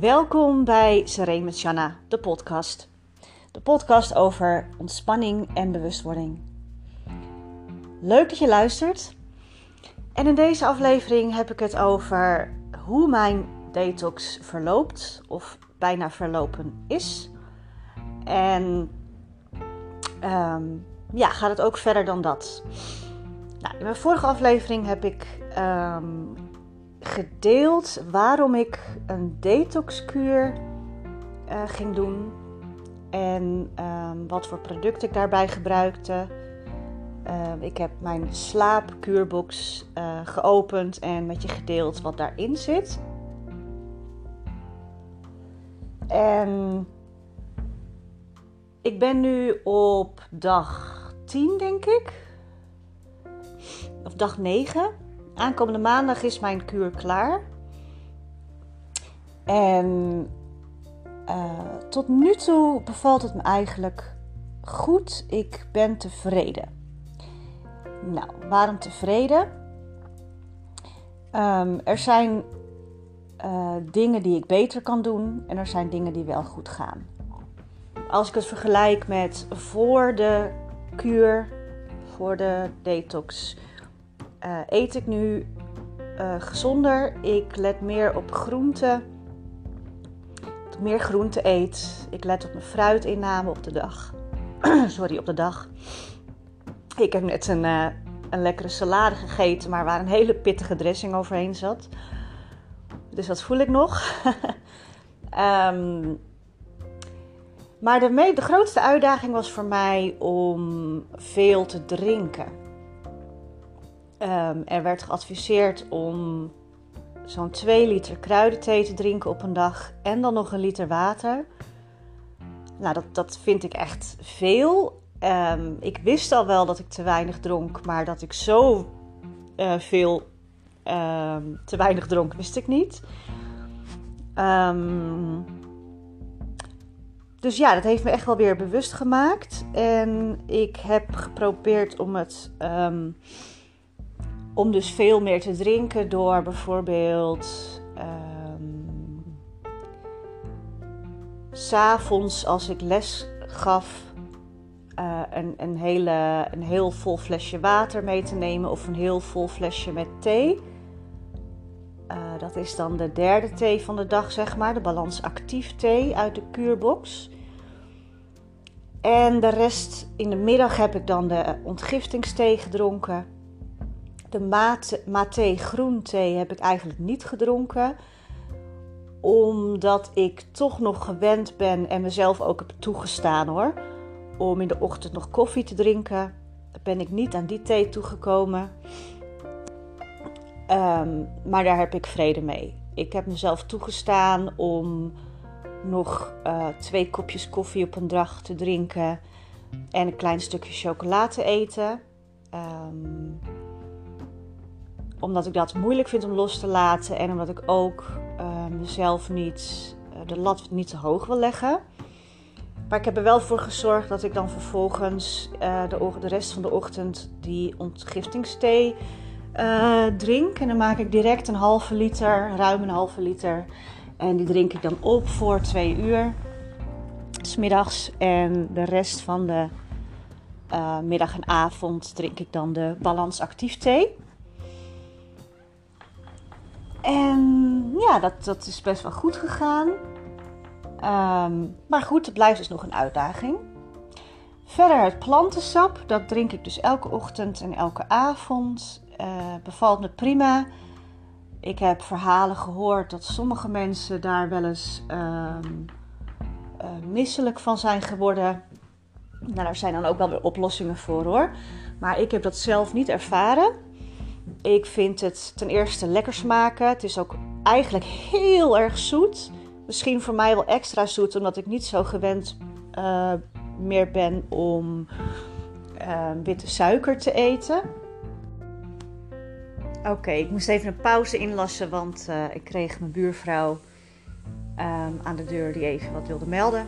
Welkom bij Sereen met Shanna, de podcast. De podcast over ontspanning en bewustwording. Leuk dat je luistert. En in deze aflevering heb ik het over hoe mijn detox verloopt of bijna verlopen is. En ehm, ja, gaat het ook verder dan dat? Nou, in mijn vorige aflevering heb ik ehm, gedeeld waarom ik een detoxkuur uh, ging doen en ehm, wat voor producten ik daarbij gebruikte. Ehm, ik heb mijn slaapkuurbox uh, geopend en met je gedeeld wat daarin zit. En ik ben nu op dag 10, denk ik. Of dag 9. Aankomende maandag is mijn kuur klaar. En uh, tot nu toe bevalt het me eigenlijk goed. Ik ben tevreden. Nou, waarom tevreden? Um, er zijn uh, dingen die ik beter kan doen en er zijn dingen die wel goed gaan. Als ik het vergelijk met voor de kuur, voor de detox, uh, eet ik nu uh, gezonder. Ik let meer op groenten. Ik meer groente eet. Ik let op mijn fruitinname op de dag. Sorry, op de dag. Ik heb net een, uh, een lekkere salade gegeten, maar waar een hele pittige dressing overheen zat. Dus dat voel ik nog. um, maar de, de grootste uitdaging was voor mij om veel te drinken. Um, er werd geadviseerd om zo'n 2 liter kruidenthee te drinken op een dag en dan nog een liter water. Nou, dat, dat vind ik echt veel. Um, ik wist al wel dat ik te weinig dronk, maar dat ik zo uh, veel um, te weinig dronk, wist ik niet. Dus ja, dat heeft me echt wel weer bewust gemaakt. En ik heb geprobeerd om het. Om dus veel meer te drinken door bijvoorbeeld. Um, S'avonds als ik les gaf. Uh, een, een, hele, een heel vol flesje water mee te nemen of een heel vol flesje met thee. Uh, dat is dan de derde thee van de dag, zeg maar. De balans actief thee uit de kuurbox. En de rest in de middag heb ik dan de ontgiftingsthee gedronken. De mate, mate groenthee heb ik eigenlijk niet gedronken. Omdat ik toch nog gewend ben en mezelf ook heb toegestaan hoor. Om in de ochtend nog koffie te drinken. Ben ik niet aan die thee toegekomen. Um, maar daar heb ik vrede mee. Ik heb mezelf toegestaan om nog uh, twee kopjes koffie op een dag te drinken en een klein stukje chocola te eten. Um, omdat ik dat moeilijk vind om los te laten en omdat ik ook uh, mezelf niet uh, de lat niet te hoog wil leggen. Maar ik heb er wel voor gezorgd dat ik dan vervolgens de, de rest van de ochtend die ontgiftingsthee uh, drink. En dan maak ik direct een halve liter, ruim een halve liter. En die drink ik dan op voor twee uur. Smiddags. En de rest van de middag en avond drink ik dan de Balans Actief thee. En ja, dat, dat is best wel goed gegaan. Um, maar goed, het blijft dus nog een uitdaging. Verder het plantensap, dat drink ik dus elke ochtend en elke avond. Uh, bevalt me prima. Ik heb verhalen gehoord dat sommige mensen daar wel eens uh, uh, misselijk van zijn geworden. Nou, daar zijn dan ook wel weer oplossingen voor hoor. Maar ik heb dat zelf niet ervaren. Ik vind het ten eerste lekker smaken. Het is ook eigenlijk heel erg zoet. Misschien voor mij wel extra zoet, omdat ik niet zo gewend uh, meer ben om witte suiker te eten. Oké, ik moest even een pauze inlassen, want uh, ik kreeg mijn buurvrouw um, aan de deur die even wat wilde melden.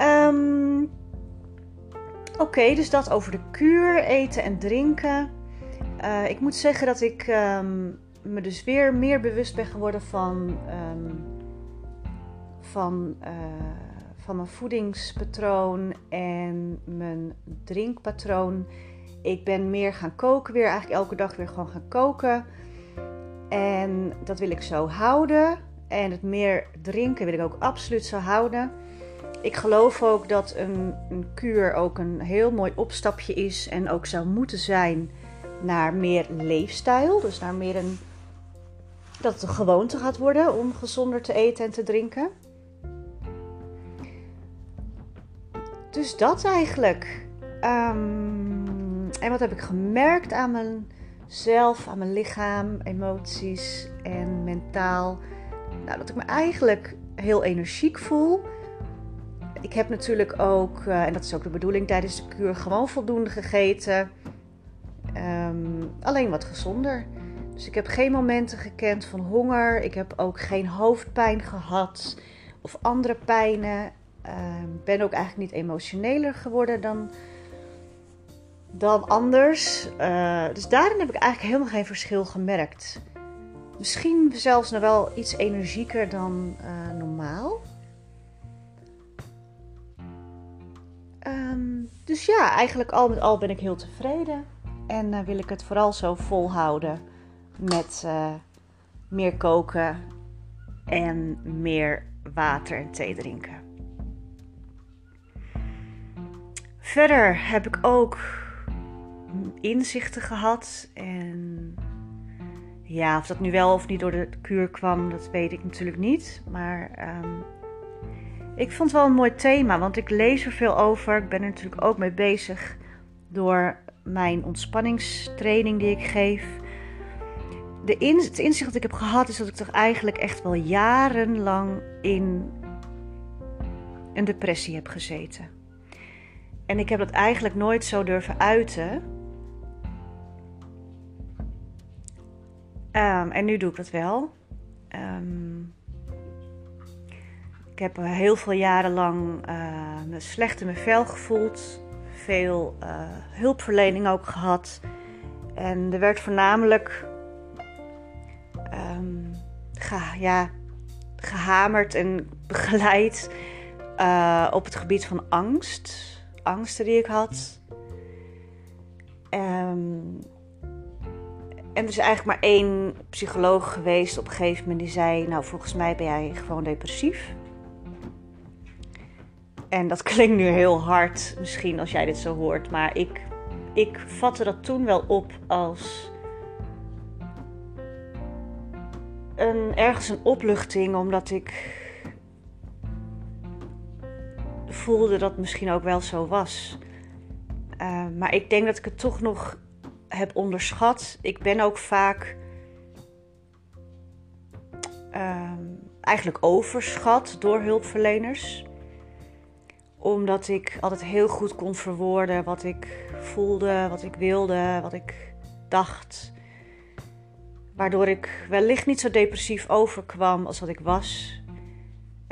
Um, Oké, dus dat over de kuur, eten en drinken. Uh, ik moet zeggen dat ik um, me dus weer meer bewust ben geworden van van, uh, van mijn voedingspatroon en mijn drinkpatroon. Ik ben meer gaan koken weer, eigenlijk elke dag weer gewoon gaan koken. En dat wil ik zo houden. En het meer drinken wil ik ook absoluut zo houden. Ik geloof ook dat een, een kuur ook een heel mooi opstapje is en ook zou moeten zijn naar meer leefstijl. Dus naar meer een. dat het een gewoonte gaat worden om gezonder te eten en te drinken. Dus dat eigenlijk. Um, en wat heb ik gemerkt aan mezelf, aan mijn lichaam, emoties en mentaal? Nou, dat ik me eigenlijk heel energiek voel. Ik heb natuurlijk ook, uh, en dat is ook de bedoeling tijdens de kuur, gewoon voldoende gegeten. Um, alleen wat gezonder. Dus ik heb geen momenten gekend van honger. Ik heb ook geen hoofdpijn gehad of andere pijnen. Um, ben ook eigenlijk niet emotioneler geworden dan, dan anders. Uh, dus daarin heb ik eigenlijk helemaal geen verschil gemerkt. Misschien zelfs nog wel iets energieker dan uh, normaal. Um, dus ja, eigenlijk al met al ben ik heel tevreden. En uh, wil ik het vooral zo volhouden met uh, meer koken en meer water en thee drinken. Verder heb ik ook inzichten gehad. En ja, of dat nu wel of niet door de kuur kwam, dat weet ik natuurlijk niet. Maar um, ik vond het wel een mooi thema, want ik lees er veel over. Ik ben er natuurlijk ook mee bezig door mijn ontspanningstraining die ik geef. De in, het inzicht dat ik heb gehad is dat ik toch eigenlijk echt wel jarenlang in een depressie heb gezeten. En ik heb dat eigenlijk nooit zo durven uiten. Um, en nu doe ik dat wel. Um, ik heb heel veel jaren lang uh, me slecht in mijn vel gevoeld veel uh, hulpverlening ook gehad. En er werd voornamelijk um, ja, gehamerd en begeleid uh, op het gebied van angst. Angsten die ik had. Um, en er is eigenlijk maar één psycholoog geweest op een gegeven moment die zei: Nou, volgens mij ben jij gewoon depressief. En dat klinkt nu heel hard, misschien als jij dit zo hoort, maar ik, ik vatte dat toen wel op als een, ergens een opluchting, omdat ik voelde dat het misschien ook wel zo was. Uh, maar ik denk dat ik het toch nog heb onderschat. Ik ben ook vaak uh, eigenlijk overschat door hulpverleners omdat ik altijd heel goed kon verwoorden wat ik voelde, wat ik wilde, wat ik dacht. Waardoor ik wellicht niet zo depressief overkwam als wat ik was.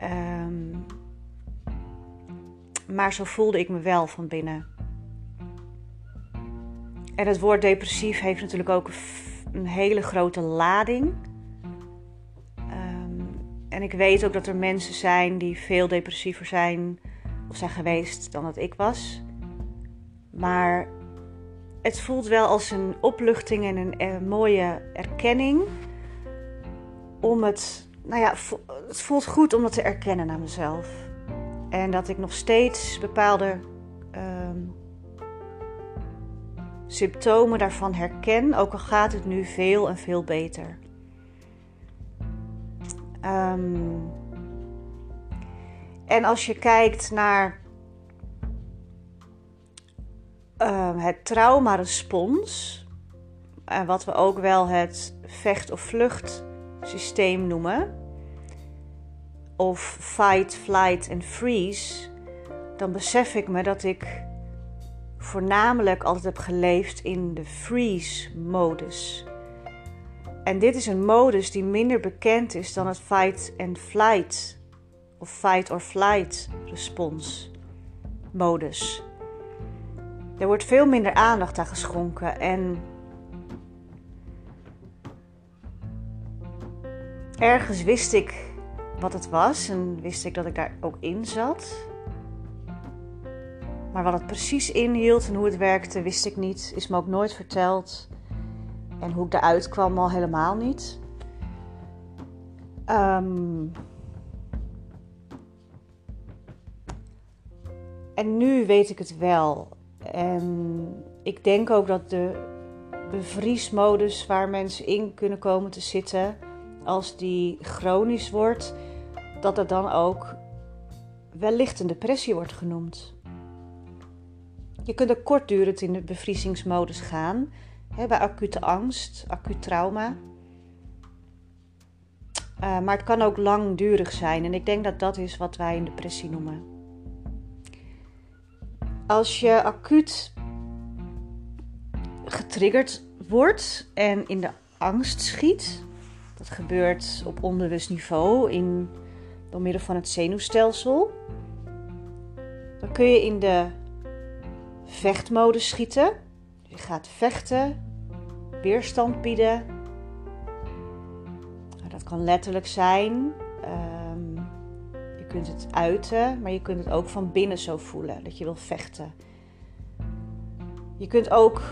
Um, maar zo voelde ik me wel van binnen. En het woord depressief heeft natuurlijk ook een hele grote lading. Um, en ik weet ook dat er mensen zijn die veel depressiever zijn of zijn geweest dan dat ik was. Maar het voelt wel als een opluchting en een, een mooie erkenning. Om het, nou ja, het voelt goed om dat te erkennen naar mezelf. En dat ik nog steeds bepaalde um, symptomen daarvan herken, ook al gaat het nu veel en veel beter. Um, en als je kijkt naar uh, het traumarespons, en wat we ook wel het vecht- of vluchtsysteem noemen, of fight, flight en freeze, dan besef ik me dat ik voornamelijk altijd heb geleefd in de freeze-modus. En dit is een modus die minder bekend is dan het fight and flight of fight or flight respons modus. Er wordt veel minder aandacht aan geschonken en ergens wist ik wat het was en wist ik dat ik daar ook in zat. Maar wat het precies inhield en hoe het werkte, wist ik niet. Is me ook nooit verteld. En hoe ik eruit kwam al helemaal niet. Ehm, en nu weet ik het wel. En ik denk ook dat de bevriesmodus waar mensen in kunnen komen te zitten, als die chronisch wordt, dat het dan ook wellicht een depressie wordt genoemd. Je kunt ook kortdurend in de bevriezingsmodus gaan, hè, bij acute angst, acuut trauma. Uh, maar het kan ook langdurig zijn en ik denk dat dat is wat wij een depressie noemen. Als je acuut getriggerd wordt en in de angst schiet, dat gebeurt op onbewust niveau in, door middel van het zenuwstelsel, dan kun je in de vechtmodus schieten. Je gaat vechten, weerstand bieden. Nou, dat kan letterlijk zijn. Je kunt het uiten, maar je kunt het ook van binnen zo voelen dat je wil vechten. Je kunt ook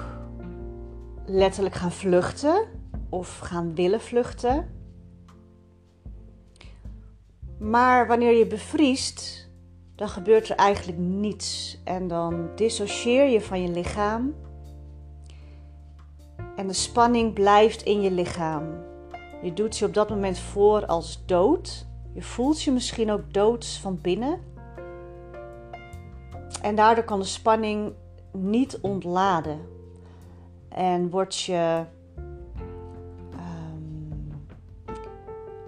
letterlijk gaan vluchten of gaan willen vluchten. Maar wanneer je bevriest, dan gebeurt er eigenlijk niets. En dan dissocieer je van je lichaam. En de spanning blijft in je lichaam. Je doet je op dat moment voor als dood. Je voelt je misschien ook dood van binnen. En daardoor kan de spanning niet ontladen. En word je um,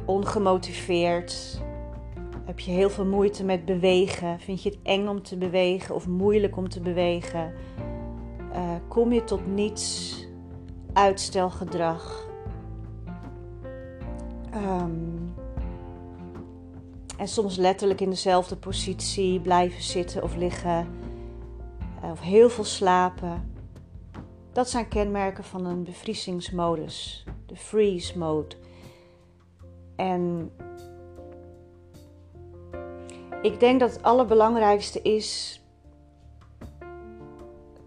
ongemotiveerd, heb je heel veel moeite met bewegen? Vind je het eng om te bewegen of moeilijk om te bewegen? Uh, kom je tot niets? Uitstelgedrag. Um, en soms letterlijk in dezelfde positie blijven zitten of liggen. Uh, of heel veel slapen. Dat zijn kenmerken van een bevriezingsmodus, de freeze mode. En ik denk dat het allerbelangrijkste is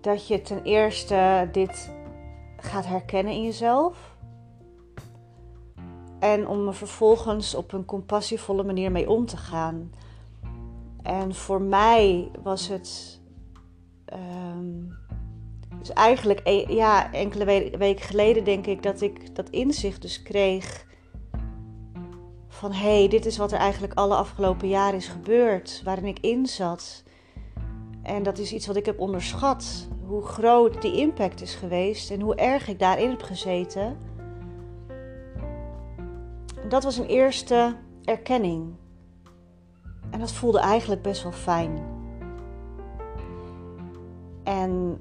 dat je ten eerste dit gaat herkennen in jezelf. En om er vervolgens op een compassievolle manier mee om te gaan. En voor mij was het. Um, dus eigenlijk e-, ja, enkele weken geleden denk ik dat ik dat inzicht dus kreeg van hé, hey, dit is wat er eigenlijk alle afgelopen jaren is gebeurd, waarin ik in zat. En dat is iets wat ik heb onderschat. Hoe groot die impact is geweest en hoe erg ik daarin heb gezeten. Dat was een eerste erkenning. En dat voelde eigenlijk best wel fijn. En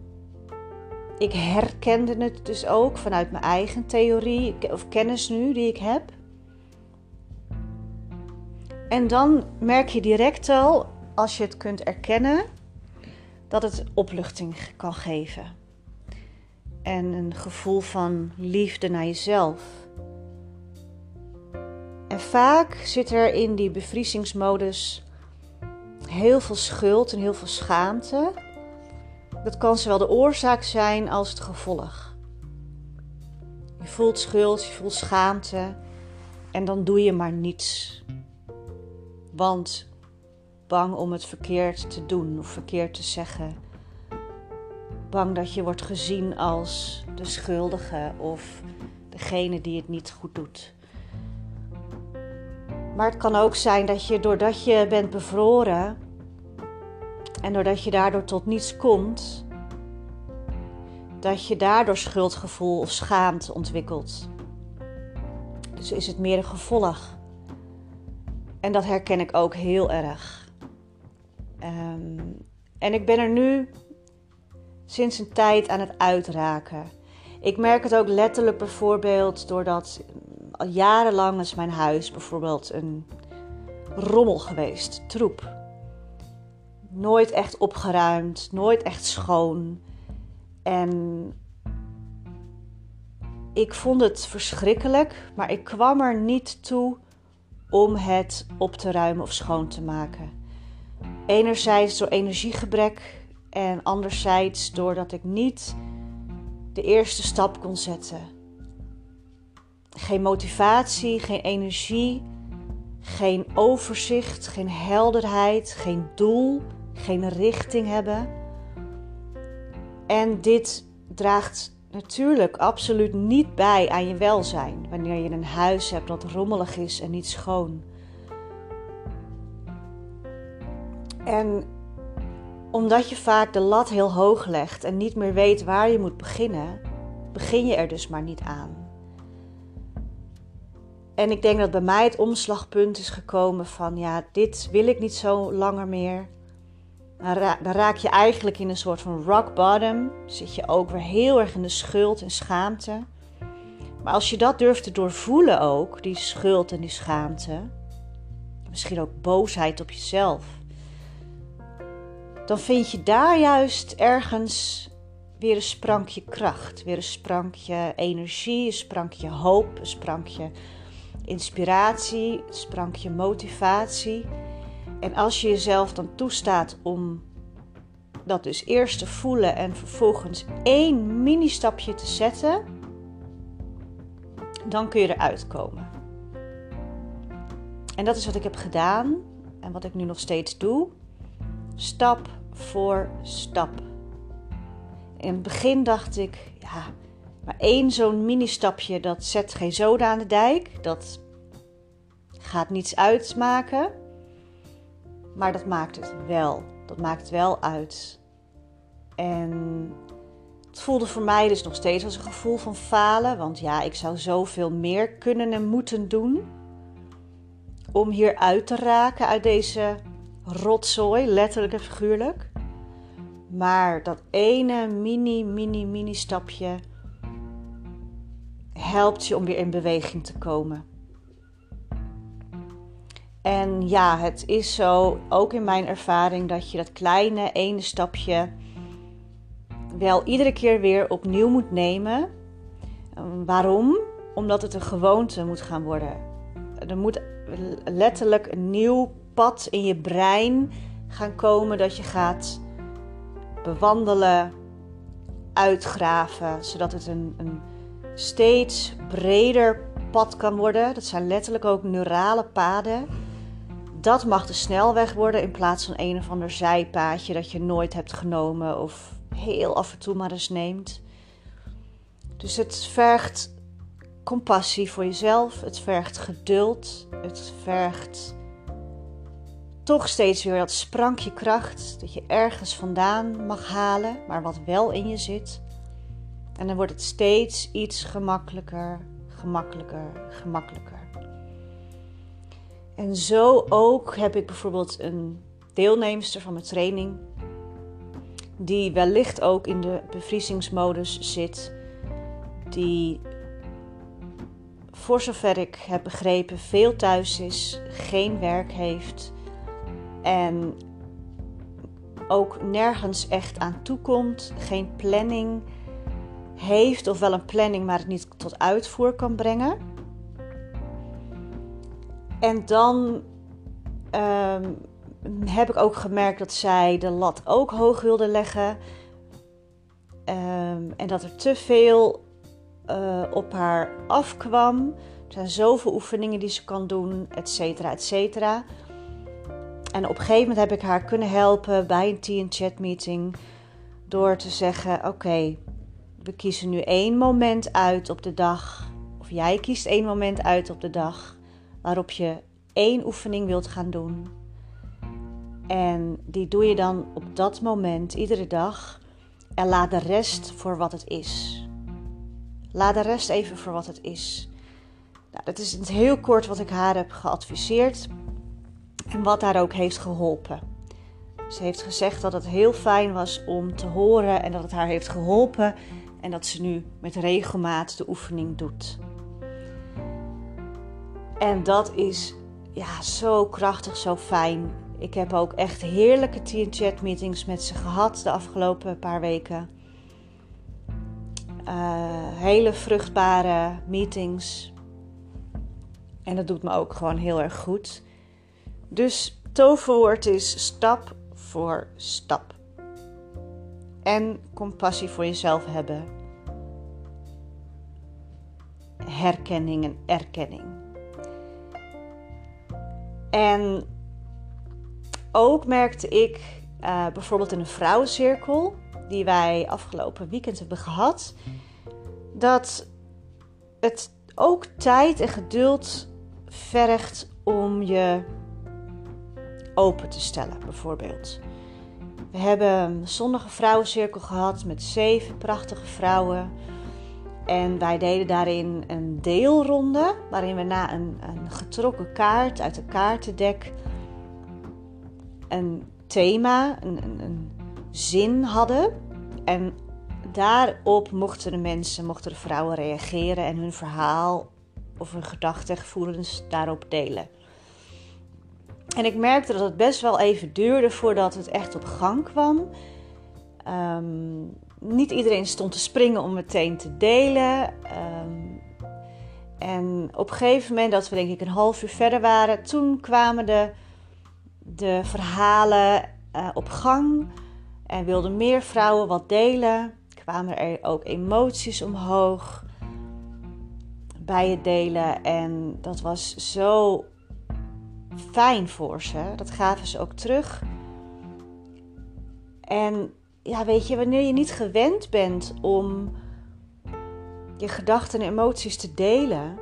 ik herkende het dus ook vanuit mijn eigen theorie of kennis nu die ik heb. En dan merk je direct al, als je het kunt erkennen, dat het opluchting kan geven. En een gevoel van liefde naar jezelf. Vaak zit er in die bevriezingsmodus heel veel schuld en heel veel schaamte. Dat kan zowel de oorzaak zijn als het gevolg. Je voelt schuld, je voelt schaamte en dan doe je maar niets. Want bang om het verkeerd te doen of verkeerd te zeggen. Bang dat je wordt gezien als de schuldige of degene die het niet goed doet. Maar het kan ook zijn dat je doordat je bent bevroren en doordat je daardoor tot niets komt, dat je daardoor schuldgevoel of schaamte ontwikkelt. Dus is het meer een gevolg. En dat herken ik ook heel erg. Ehm, en ik ben er nu sinds een tijd aan het uitraken. Ik merk het ook letterlijk bijvoorbeeld doordat al jarenlang is mijn huis bijvoorbeeld een rommel geweest, troep. Nooit echt opgeruimd, nooit echt schoon. En ik vond het verschrikkelijk, maar ik kwam er niet toe om het op te ruimen of schoon te maken. Enerzijds door energiegebrek en anderzijds doordat ik niet de eerste stap kon zetten. Geen motivatie, geen energie, geen overzicht, geen helderheid, geen doel, geen richting hebben. En dit draagt natuurlijk absoluut niet bij aan je welzijn wanneer je een huis hebt dat rommelig is en niet schoon. En omdat je vaak de lat heel hoog legt en niet meer weet waar je moet beginnen, begin je er dus maar niet aan. En ik denk dat bij mij het omslagpunt is gekomen van ja, dit wil ik niet zo langer meer. Dan raak je eigenlijk in een soort van rock bottom. Zit je ook weer heel erg in de schuld en schaamte. Maar als je dat durft te doorvoelen ook, die schuld en die schaamte, misschien ook boosheid op jezelf, dan vind je daar juist ergens weer een sprankje kracht, weer een sprankje energie, een sprankje hoop, een sprankje inspiratie, sprankje motivatie. En als je jezelf dan toestaat om dat dus eerst te voelen en vervolgens één mini-stapje te zetten, dan kun je eruit komen. En dat is wat ik heb gedaan en wat ik nu nog steeds doe. Stap voor stap. In het begin dacht ik, ja, maar één zo'n mini-stapje dat zet geen zoden aan de dijk. Dat gaat niets uitmaken. Maar dat maakt het wel. Dat maakt het wel uit. En het voelde voor mij dus nog steeds als een gevoel van falen. Want ja, ik zou zoveel meer kunnen en moeten doen. Om hier uit te raken uit deze rotzooi, letterlijk en figuurlijk. Maar dat ene mini, mini, mini stapje helpt je om weer in beweging te komen. En ja, het is zo, ook in mijn ervaring, dat je dat kleine ene stapje wel iedere keer weer opnieuw moet nemen. Waarom? Omdat het een gewoonte moet gaan worden. Er moet letterlijk een nieuw pad in je brein gaan komen dat je gaat bewandelen, uitgraven, zodat het een, een steeds breder pad kan worden. Dat zijn letterlijk ook neurale paden dat mag de snelweg worden in plaats van een of ander zijpaadje dat je nooit hebt genomen of heel af en toe maar eens neemt. Dus het vergt compassie voor jezelf, het vergt geduld, het vergt toch steeds weer dat sprankje kracht dat je ergens vandaan mag halen, maar wat wel in je zit. En dan wordt het steeds iets gemakkelijker, gemakkelijker, gemakkelijker. En zo ook heb ik bijvoorbeeld een deelnemster van mijn training, die wellicht ook in de bevriezingsmodus zit, die voor zover ik heb begrepen veel thuis is, geen werk heeft en ook nergens echt aan toekomt, geen planning heeft of wel een planning maar het niet tot uitvoer kan brengen. En dan ehm, heb ik ook gemerkt dat zij de lat ook hoog wilde leggen. Ehm, en dat er te veel uh, op haar afkwam. Er zijn zoveel oefeningen die ze kan doen, et cetera, et cetera. En op een gegeven moment heb ik haar kunnen helpen bij een tea chat meeting. Door te zeggen: Oké, we kiezen nu één moment uit op de dag. Of jij kiest één moment uit op de dag waarop je één oefening wilt gaan doen. En die doe je dan op dat moment, iedere dag. En laat de rest voor wat het is. Laat de rest even voor wat het is. Nou, dat is in het heel kort wat ik haar heb geadviseerd. En wat haar ook heeft geholpen. Ze heeft gezegd dat het heel fijn was om te horen en dat het haar heeft geholpen. En dat ze nu met regelmaat de oefening doet. En dat is ja, zo krachtig, zo fijn. Ik heb ook echt heerlijke tea chat meetings met ze gehad de afgelopen paar weken. Uh, hele vruchtbare meetings. En dat doet me ook gewoon heel erg goed. Dus toverwoord is stap voor stap. En compassie voor jezelf hebben. Herkenning en erkenning. En ook merkte ik uh, bijvoorbeeld in een vrouwencirkel, die wij afgelopen weekend hebben gehad, dat het ook tijd en geduld vergt om je open te stellen, bijvoorbeeld. We hebben een zonnige vrouwencirkel gehad met zeven prachtige vrouwen. En wij deden daarin een deelronde, waarin we na een, een getrokken kaart uit een kaartendek een thema, een, een, een zin hadden. En daarop mochten de mensen, mochten de vrouwen reageren en hun verhaal of hun gedachten en gevoelens daarop delen. En ik merkte dat het best wel even duurde voordat het echt op gang kwam. Ehm, niet iedereen stond te springen om meteen te delen. Um, en op een gegeven moment, dat we denk ik een half uur verder waren, toen kwamen de, de verhalen uh, op gang. En wilden meer vrouwen wat delen. Kwamen er ook emoties omhoog bij het delen. En dat was zo fijn voor ze. Dat gaven ze ook terug. En ja, weet je, wanneer je niet gewend bent om je gedachten en emoties te delen.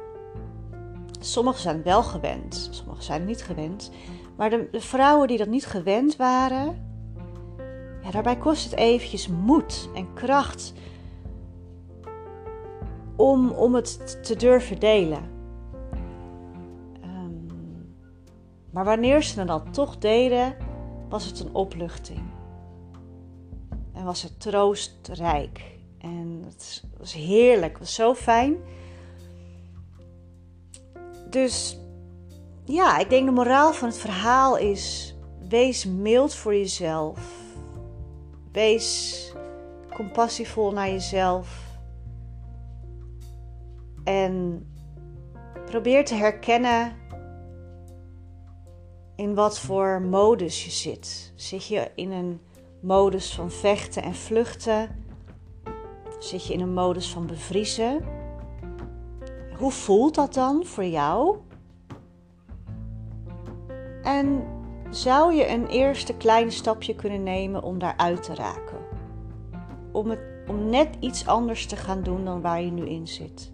Sommigen zijn wel gewend, sommigen zijn niet gewend. Maar de, vrouwen die dat niet gewend waren, ja, daarbij kost het eventjes moed en kracht om, om het te durven delen. Maar wanneer ze dan toch deden, was het een opluchting. En was het troostrijk. En het was heerlijk, het was zo fijn. Dus ja, ik denk de moraal van het verhaal is: wees mild voor jezelf. Wees compassievol naar jezelf. En probeer te herkennen in wat voor modus je zit. Zit je in een modus van vechten en vluchten? Zit je in een modus van bevriezen? Hoe voelt dat dan voor jou? En zou je een eerste klein stapje kunnen nemen om daaruit te raken? Om, het, om net iets anders te gaan doen dan waar je nu in zit.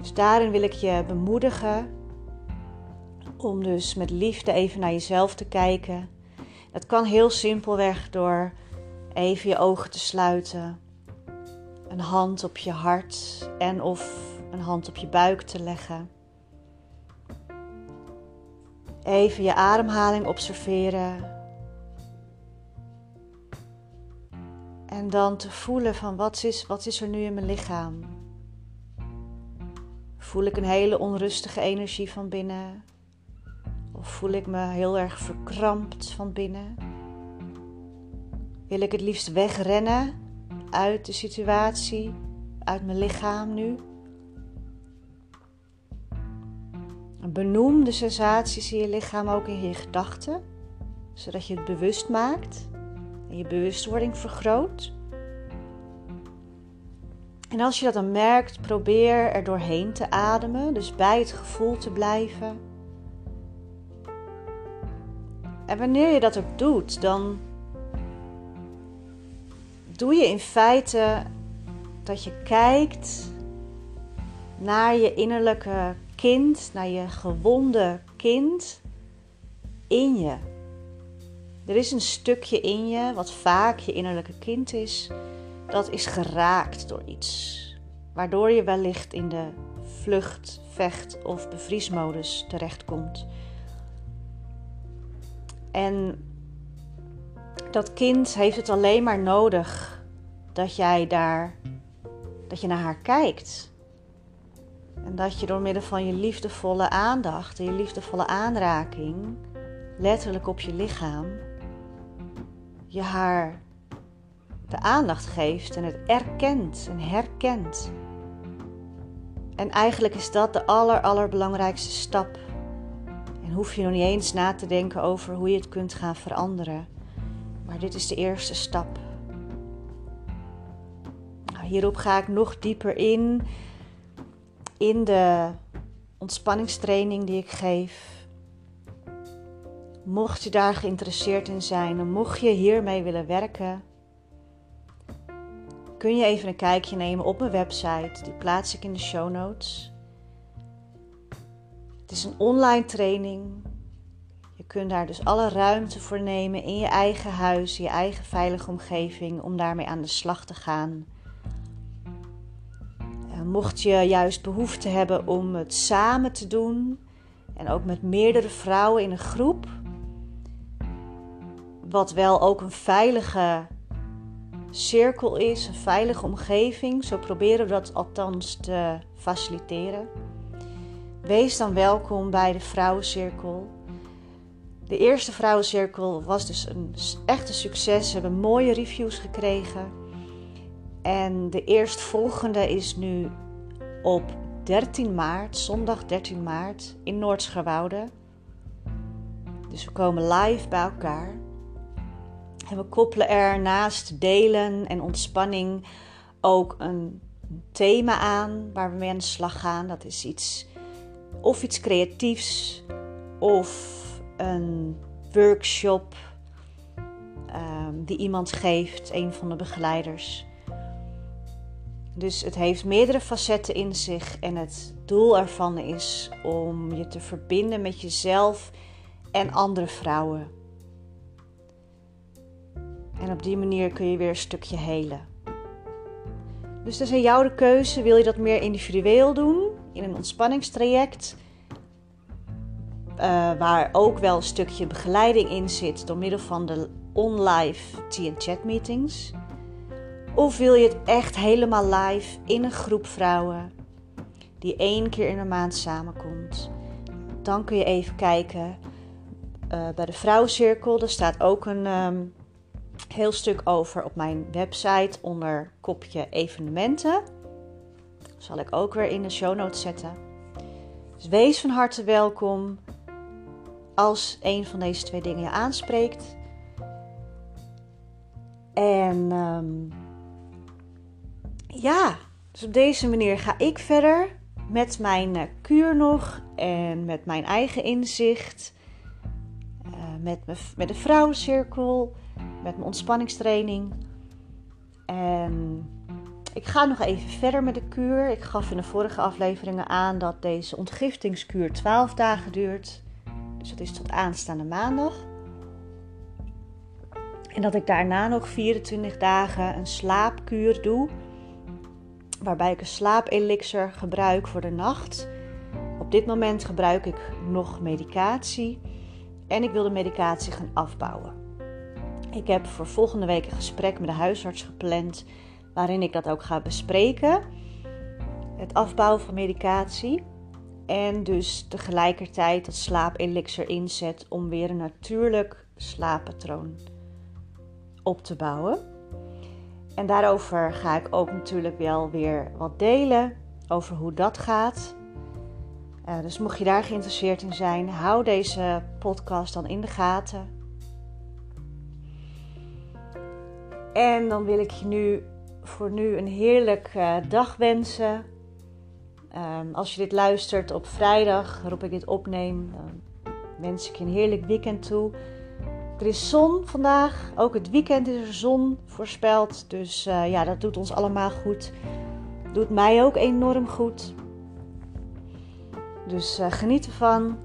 Dus daarin wil ik je bemoedigen om dus met liefde even naar jezelf te kijken. Dat kan heel simpelweg door even je ogen te sluiten, een hand op je hart en of een hand op je buik te leggen. Even je ademhaling observeren. En dan te voelen van wat is, wat is er nu in mijn lichaam? Voel ik een hele onrustige energie van binnen? Of voel ik me heel erg verkrampt van binnen? Wil ik het liefst wegrennen uit de situatie, uit mijn lichaam nu? Benoem de sensaties in je lichaam ook in je gedachten, zodat je het bewust maakt en je bewustwording vergroot. En als je dat dan merkt, probeer er doorheen te ademen, dus bij het gevoel te blijven. En wanneer je dat ook doet, dan doe je in feite dat je kijkt naar je innerlijke kind, naar je gewonde kind in je. Er is een stukje in je, wat vaak je innerlijke kind is, dat is geraakt door iets. Waardoor je wellicht in de vlucht, vecht of bevriesmodus terechtkomt. En dat kind heeft het alleen maar nodig dat jij daar, dat je naar haar kijkt. En dat je door middel van je liefdevolle aandacht en je liefdevolle aanraking, letterlijk op je lichaam, je haar de aandacht geeft en het erkent en herkent. En eigenlijk is dat de aller, allerbelangrijkste stap. En hoef je nog niet eens na te denken over hoe je het kunt gaan veranderen. Maar dit is de eerste stap. Nou, hierop ga ik nog dieper in. In de ontspanningstraining die ik geef. Mocht je daar geïnteresseerd in zijn mocht je hiermee willen werken, kun je even een kijkje nemen op mijn website. Die plaats ik in de show notes. Het is een online training. Je kunt daar dus alle ruimte voor nemen in je eigen huis, je eigen veilige omgeving, om daarmee aan de slag te gaan. Mocht je juist behoefte hebben om het samen te doen en ook met meerdere vrouwen in een groep, wat wel ook een veilige cirkel is, een veilige omgeving. Zo proberen we dat althans te faciliteren. Wees dan welkom bij de Vrouwencirkel. De eerste Vrouwencirkel was dus een echte succes. We hebben mooie reviews gekregen. En de eerstvolgende is nu op 13 maart, zondag 13 maart, in Noordscharwoude. Dus we komen live bij elkaar. En we koppelen er naast delen en ontspanning ook een thema aan waar we mee aan de slag gaan. Dat is iets of iets creatiefs of een workshop um, die iemand geeft, een van de begeleiders. Dus het heeft meerdere facetten in zich en het doel ervan is om je te verbinden met jezelf en andere vrouwen. En op die manier kun je weer een stukje helen. Dus dat is aan jou de keuze. Wil je dat meer individueel doen in een ontspanningstraject? Uh, waar ook wel een stukje begeleiding in zit door middel van de online tea- chat meetings. Of wil je het echt helemaal live in een groep vrouwen die één keer in de maand samenkomt? Dan kun je even kijken uh, bij de Vrouwencirkel. Daar staat ook een um, heel stuk over op mijn website onder kopje evenementen. Zal ik ook weer in de show notes zetten. Dus wees van harte welkom als een van deze twee dingen je aanspreekt. En um, ja, dus op deze manier ga ik verder met mijn uh, kuur nog en met mijn eigen inzicht. Uh, met, me, met de vrouwencirkel, met mijn ontspanningstraining. En ik ga nog even verder met de kuur. Ik gaf in de vorige afleveringen aan dat deze ontgiftingskuur 12 dagen duurt. Dus dat is tot aanstaande maandag. En dat ik daarna nog 24 dagen een slaapkuur doe waarbij ik een slaapelixer gebruik voor de nacht. Op dit moment gebruik ik nog medicatie en ik wil de medicatie gaan afbouwen. Ik heb voor volgende week een gesprek met de huisarts gepland waarin ik dat ook ga bespreken. Het afbouwen van medicatie en dus tegelijkertijd het slaapelixer inzet om weer een natuurlijk slaappatroon op te bouwen. En daarover ga ik ook natuurlijk wel weer wat delen over hoe dat gaat. Uh, dus mocht je daar geïnteresseerd in zijn, hou deze podcast dan in de gaten. En dan wil ik je nu voor nu een heerlijk uh, dag wensen. Um, als je dit luistert op vrijdag, waarop ik dit opneem, dan wens ik je een heerlijk weekend toe. Er is zon vandaag. Ook het weekend is er zon voorspeld. Dus uh, ja, dat doet ons allemaal goed. Doet mij ook enorm goed. Dus uh, geniet ervan.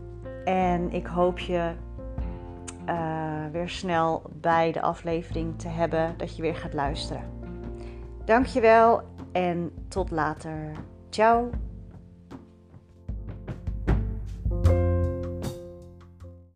En ik hoop je weer snel bij de aflevering te hebben. Dat je weer gaat luisteren. Dankjewel en tot later. Ciao.